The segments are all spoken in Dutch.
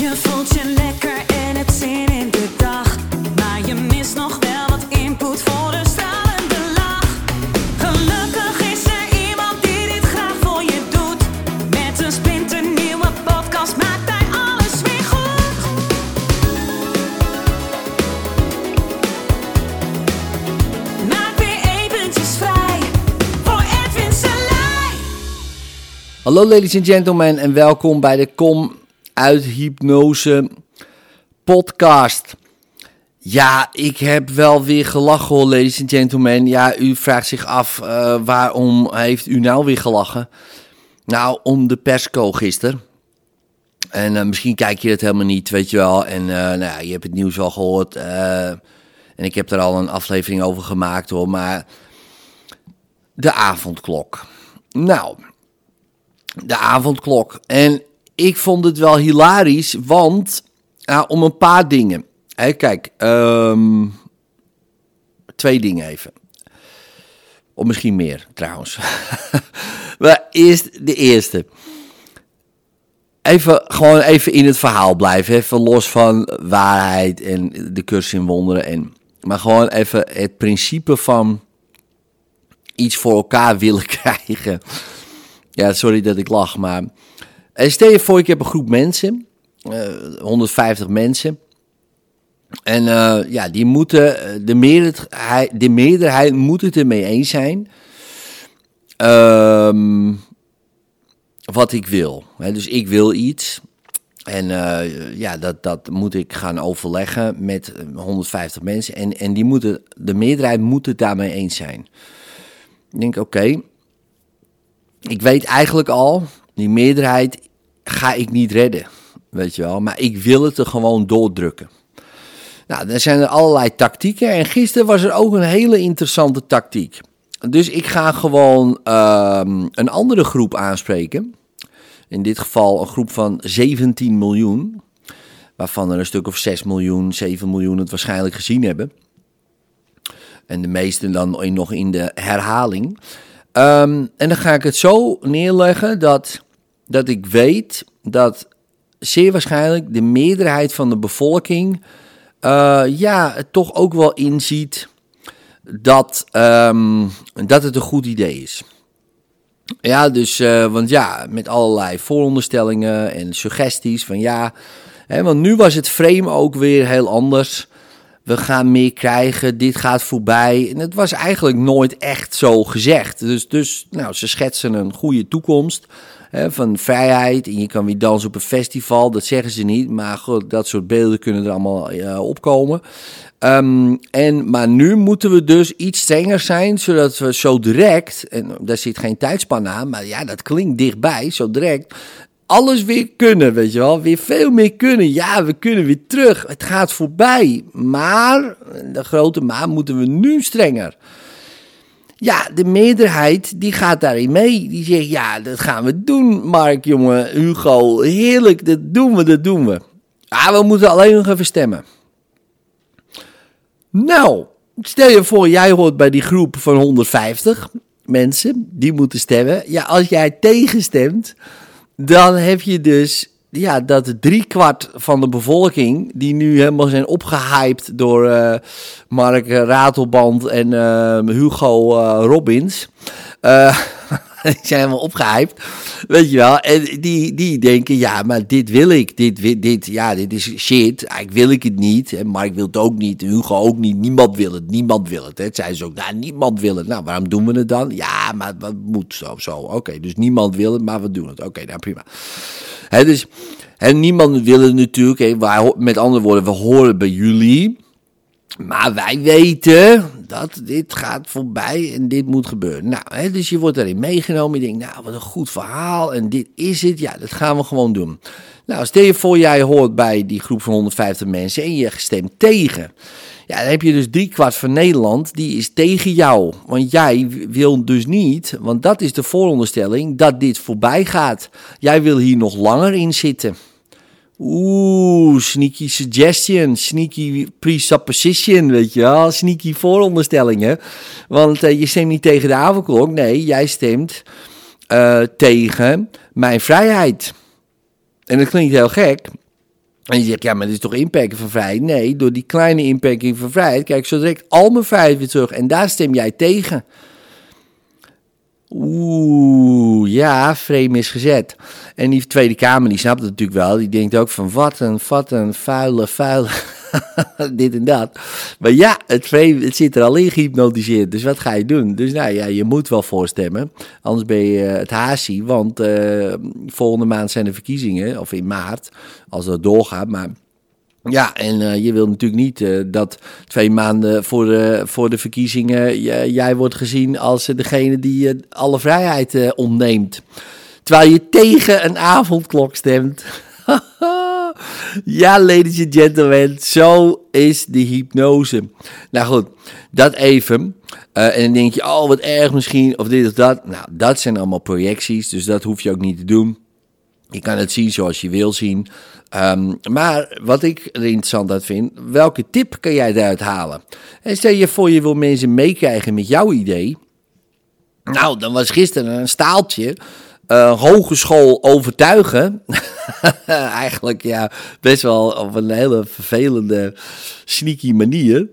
Je voelt je lekker en hebt zin in de dag. Maar je mist nog wel wat input voor een stralende lach. Gelukkig is er iemand die dit graag voor je doet. Met een splinternieuwe podcast maakt hij alles weer goed. Maak weer eventjes vrij voor Edwin Selij. Hallo ladies and gentlemen en welkom bij de Kom uit Hypnose podcast. Ja, ik heb wel weer gelachen hoor, ladies and gentlemen. Ja, u vraagt zich af eh, waarom heeft u nou weer gelachen? Nou, om de persco gisteren. En eh, misschien kijk je het helemaal niet, weet je wel. En eh, nou ja, je hebt het nieuws al gehoord. eh, en ik heb er al een aflevering over gemaakt hoor. Maar de avondklok. Nou, de avondklok. En ik vond het wel hilarisch, want ja, om een paar dingen. Hè, kijk, ehm, twee dingen even. Of misschien meer, trouwens. maar eerst de eerste. Even, gewoon even in het verhaal blijven. Even los van waarheid en de cursus in wonderen. En, maar gewoon even het principe van iets voor elkaar willen krijgen. Ja, sorry dat ik lach, maar... eh, Stel je voor, ik heb een groep mensen. eh, 150 mensen. En eh, ja, die moeten... eh, De meerderheid, de meerderheid moet het ermee eens zijn... Ehm, wat ik wil. Dus ik wil iets... En eh, ja, dat, dat moet ik gaan overleggen met eh, 150 mensen. En, en die moeten, de meerderheid moet het daarmee eens zijn. Ik denk, oké, ik weet eigenlijk al, die meerderheid ga ik niet redden, weet je wel. Maar ik wil het er gewoon doordrukken. Nou, er zijn er allerlei tactieken. En gisteren was er ook een hele interessante tactiek. Dus ik ga gewoon ehm, een andere groep aanspreken. In dit geval een groep van 17 miljoen. Waarvan er een stuk of 6 miljoen, 7 miljoen het waarschijnlijk gezien hebben. En de meesten dan nog in de herhaling. Ehm, en dan ga ik het zo neerleggen dat, dat ik weet dat zeer waarschijnlijk de meerderheid van de bevolking eh, ja, toch ook wel inziet dat, ehm, dat het een goed idee is. Ja, dus, eh, want ja, met allerlei vooronderstellingen en suggesties van ja, hè, want nu was het frame ook weer heel anders. We gaan meer krijgen, dit gaat voorbij. En het was eigenlijk nooit echt zo gezegd. Dus, dus nou, ze schetsen een goede toekomst van vrijheid. En je kan weer dansen op een festival, dat zeggen ze niet. Maar goed, dat soort beelden kunnen er allemaal eh, opkomen. Ehm, en, maar nu moeten we dus iets strenger zijn, zodat we zo direct, en daar zit geen tijdspan aan, maar ja, dat klinkt dichtbij, zo direct, alles weer kunnen, weet je wel. Weer veel meer kunnen. Ja, we kunnen weer terug. Het gaat voorbij. Maar, de grote maar, moeten we nu strenger. Ja, de meerderheid die gaat daarin mee. Die zegt, ja, dat gaan we doen, Mark, jongen, Hugo. Heerlijk, dat doen we, dat doen we. Ah, we moeten alleen nog even stemmen. Nou, stel je voor, jij hoort bij die groep van 150 mensen die moeten stemmen. Ja, als jij tegenstemt, dan heb je dus ja, dat driekwart van de bevolking, die nu helemaal zijn opgehyped door eh, Mark Ratelband en eh, Hugo eh, Robbins. Die zijn helemaal opgehyped, weet je wel. En die, die denken, ja, maar dit wil ik. Dit, dit, ja, dit is shit. Eigenlijk wil ik het niet. En Mark wil het ook niet. Hugo ook niet. Niemand wil het. Niemand wil het. Hè. Het zeiden ze ook, nou, niemand wil het. Nou, waarom doen we het dan? Ja, maar wat moet zo, zo. Oké, dus niemand wil het, maar we doen het. Oké, nou prima. Dus hè, niemand wil het natuurlijk. Wij, met andere woorden, we horen bij jullie. Maar wij weten dat dit gaat voorbij en dit moet gebeuren. Nou, hè, dus je wordt daarin meegenomen. Je denkt, nou, wat een goed verhaal. En dit is het. Ja, dat gaan we gewoon doen. Nou, stel je voor, jij hoort bij die groep van 150 mensen en je stemt tegen. Ja, dan heb je dus driekwart van Nederland, die is tegen jou. Want jij wil dus niet, want dat is de vooronderstelling, dat dit voorbij gaat. Jij wil hier nog langer in zitten. Oeh, sneaky suggestion, sneaky presupposition, weet je wel. Sneaky vooronderstellingen. Want eh, je stemt niet tegen de avondklok, nee, jij stemt eh, tegen mijn vrijheid. En dat klinkt heel gek, En je zegt, ja, maar dit is toch inperken van vrijheid? Nee, door die kleine inperking van vrijheid kijk zo direct al mijn vrijheid weer terug. En daar stem jij tegen. Oeh, ja, frame is gezet. En die Tweede Kamer, die snapt het natuurlijk wel. Die denkt ook van, wat een, wat een vuile, vuile, dit en dat. Maar ja, het frame het zit er al in gehypnotiseerd. Dus wat ga je doen? Dus nou ja, je moet wel voorstemmen. Anders ben je het haasie. Want uh, volgende maand zijn de verkiezingen, of in maart, als dat doorgaat. Maar ja, en uh, je wil natuurlijk niet uh, dat twee maanden voor de, voor de verkiezingen jij wordt gezien als degene die alle vrijheid ontneemt. Terwijl je tegen een avondklok stemt. ja, ladies and gentlemen, zo is de hypnose. Nou goed, dat even. en dan denk je, oh wat erg misschien, of dit of dat. Nou, dat zijn allemaal projecties, dus dat hoef je ook niet te doen. Je kan het zien zoals je wil zien. Um, maar wat ik er interessant uit vind, welke tip kan jij eruit halen? En stel je voor je wil mensen meekrijgen met jouw idee. Nou, dan was gisteren een staaltje. Uh, hogeschool overtuigen. Eigenlijk ja, best wel op een hele vervelende, sneaky manier.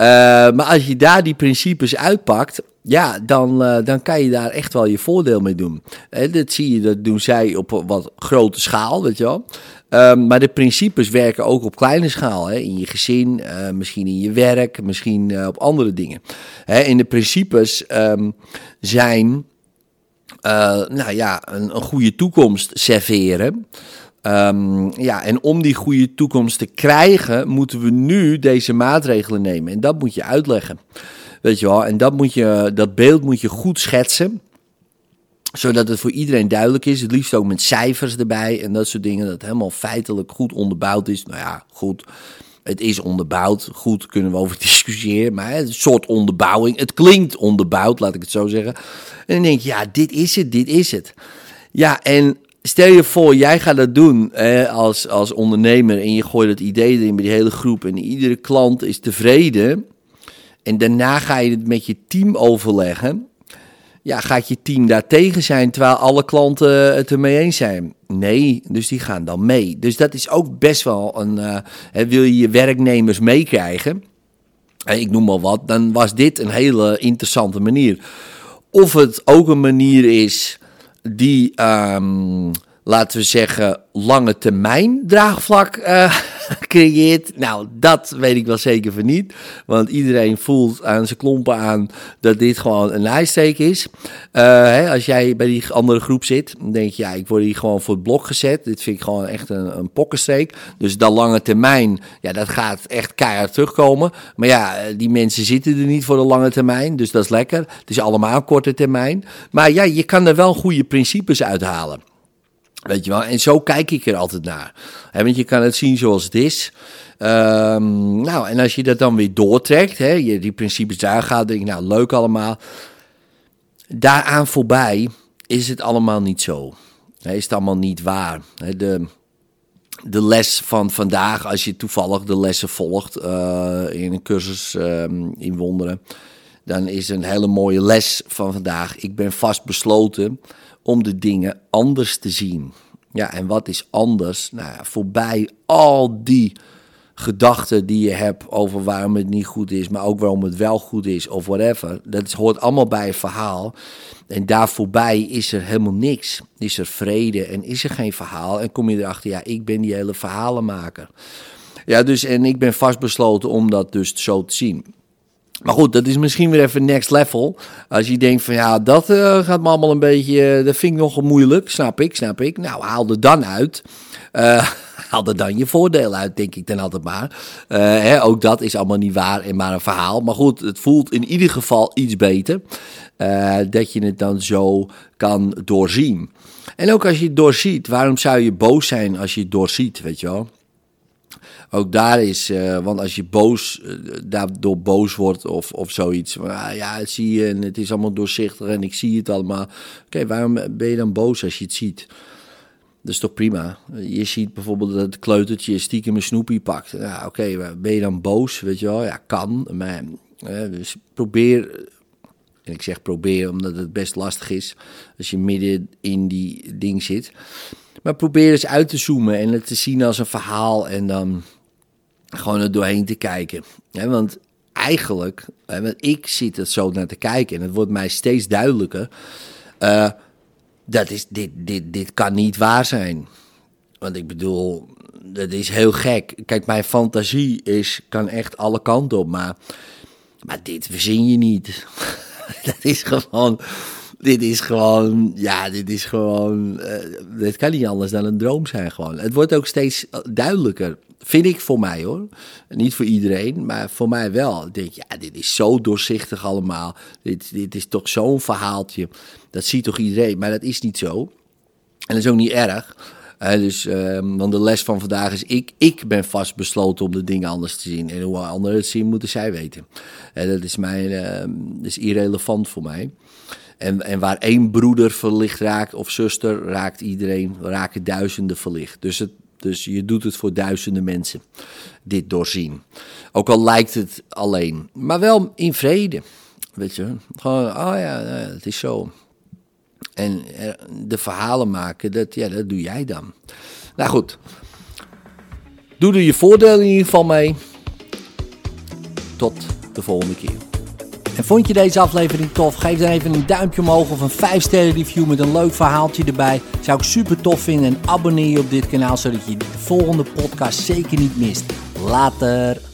Uh, maar als je daar die principes uitpakt, ja, dan, uh, dan kan je daar echt wel je voordeel mee doen. Uh, dat zie je, dat doen zij op wat grote schaal, weet je wel. Um, maar de principes werken ook op kleine schaal. Hè? In je gezin, misschien in je werk, misschien op andere dingen. Hè? In de principes um, zijn, nou ja, een, een, goede toekomst serveren. Um, ja, en om die goede toekomst te krijgen, moeten we nu deze maatregelen nemen. En dat moet je uitleggen. Weet je wel, en dat, moet je, dat beeld moet je goed schetsen zodat het voor iedereen duidelijk is. Het liefst ook met cijfers erbij en dat soort dingen. Dat helemaal feitelijk goed onderbouwd is. Nou ja, goed. Het is onderbouwd. Goed, kunnen we over discussiëren. Maar een soort onderbouwing. Het klinkt onderbouwd, laat ik het zo zeggen. En dan denk je, ja, dit is het, dit is het. Ja, en stel je voor, jij gaat dat doen hè, als, als ondernemer. En je gooit het idee erin bij die hele groep. En iedere klant is tevreden. En daarna ga je het met je team overleggen ja, gaat je team daar tegen zijn terwijl alle klanten het ermee eens zijn? Nee, dus die gaan dan mee. Dus dat is ook best wel een. Uh, wil je je werknemers meekrijgen? Ik noem maar wat, dan was dit een hele interessante manier. Of het ook een manier is die. Um, laten we zeggen, lange termijn draagvlak uh, creëert. Nou, dat weet ik wel zeker van niet. Want iedereen voelt aan zijn klompen aan dat dit gewoon een lijststeek is. Uh, hè, als jij bij die andere groep zit, dan denk je, ja, ik word hier gewoon voor het blok gezet. Dit vind ik gewoon echt een, een. Dus dat lange termijn, ja, dat gaat echt keihard terugkomen. Maar ja, die mensen zitten er niet voor de lange termijn. Dus dat is lekker. Het is allemaal korte termijn. Maar ja, je kan er wel goede principes uithalen. Weet je wel, en zo kijk ik er altijd naar. Want je kan het zien zoals het is. Um, nou, en als je dat dan weer doortrekt, hè, je die principes daar gaat, denk je, nou, leuk allemaal. Daaraan voorbij is het allemaal niet zo. He, is het allemaal niet waar. De, de les van vandaag, als je toevallig de lessen volgt uh, in een cursus uh, in wonderen, dan is een hele mooie les van vandaag. Ik ben vast besloten om de dingen anders te zien. Ja, en wat is anders? Nou ja, voorbij al die gedachten die je hebt over waarom het niet goed is, maar ook waarom het wel goed is of whatever. Dat hoort allemaal bij het verhaal. En daar voorbij is er helemaal niks. Is er vrede en is er geen verhaal. En kom je erachter, ja, ik ben die hele verhalenmaker. Ja, dus en ik ben vastbesloten om dat dus zo te zien. Maar goed, dat is misschien weer even next level. Als je denkt van ja, dat uh, gaat me allemaal een beetje, uh, dat vind ik nogal moeilijk, snap ik, snap ik. Nou, haal er dan uit. Uh, haal er dan je voordeel uit, denk ik dan altijd maar. Hè, ook dat is allemaal niet waar en maar een verhaal. Maar goed, het voelt in ieder geval iets beter. dat je het dan zo kan doorzien. En ook als je het doorziet, waarom zou je boos zijn als je het doorziet, weet je wel? Ook daar is, uh, want als je boos, uh, daardoor boos wordt of, of zoiets. Ah, ja, het zie je en het is allemaal doorzichtig en ik zie het allemaal. Oké, waarom ben je dan boos als je het ziet? Dat is toch prima. Je ziet bijvoorbeeld dat het kleutertje stiekem een snoepie pakt. Ja, oké, ben je dan boos? Weet je wel, ja, kan. Maar, dus probeer En ik zeg probeer omdat het best lastig is als je midden in die ding zit. Maar probeer eens uit te zoomen en het te zien als een verhaal en dan gewoon er doorheen te kijken. want eigenlijk, want ik zit er zo naar te kijken en het wordt mij steeds duidelijker. Uh, dat is, dit, dit, dit kan niet waar zijn. Want ik bedoel, dat is heel gek. Kijk, mijn fantasie is, kan echt alle kanten op, maar, maar dit verzin je niet. dat is gewoon, dit is gewoon, ja, dit is gewoon, uh, dit kan niet anders dan een droom zijn gewoon. Het wordt ook steeds duidelijker, vind ik voor mij hoor. Niet voor iedereen, maar voor mij wel. Ik denk, ja, dit is zo doorzichtig allemaal. Dit, dit is toch zo'n verhaaltje. Dat ziet toch iedereen, maar dat is niet zo. En dat is ook niet erg. Dus, uh, want de les van vandaag is, ik, ik ben vastbesloten om de dingen anders te zien. En hoe anderen het zien, moeten zij weten. En dat is, mijn, dat is irrelevant voor mij. En, en waar één broeder verlicht raakt of zuster, raakt iedereen, raken duizenden verlicht. Dus, het, dus je doet het voor duizenden mensen, dit doorzien. Ook al lijkt het alleen, maar wel in vrede. Weet je, gewoon, oh ja, het is zo. En de verhalen maken, dat, ja, dat doe jij dan. Nou goed, doe er je voordeel in ieder geval mee. Tot de volgende keer. En vond je deze aflevering tof? Geef dan even een duimpje omhoog of een 5 sterren review met een leuk verhaaltje erbij. Zou ik super tof vinden en abonneer je op dit kanaal zodat je de volgende podcast zeker niet mist. Later!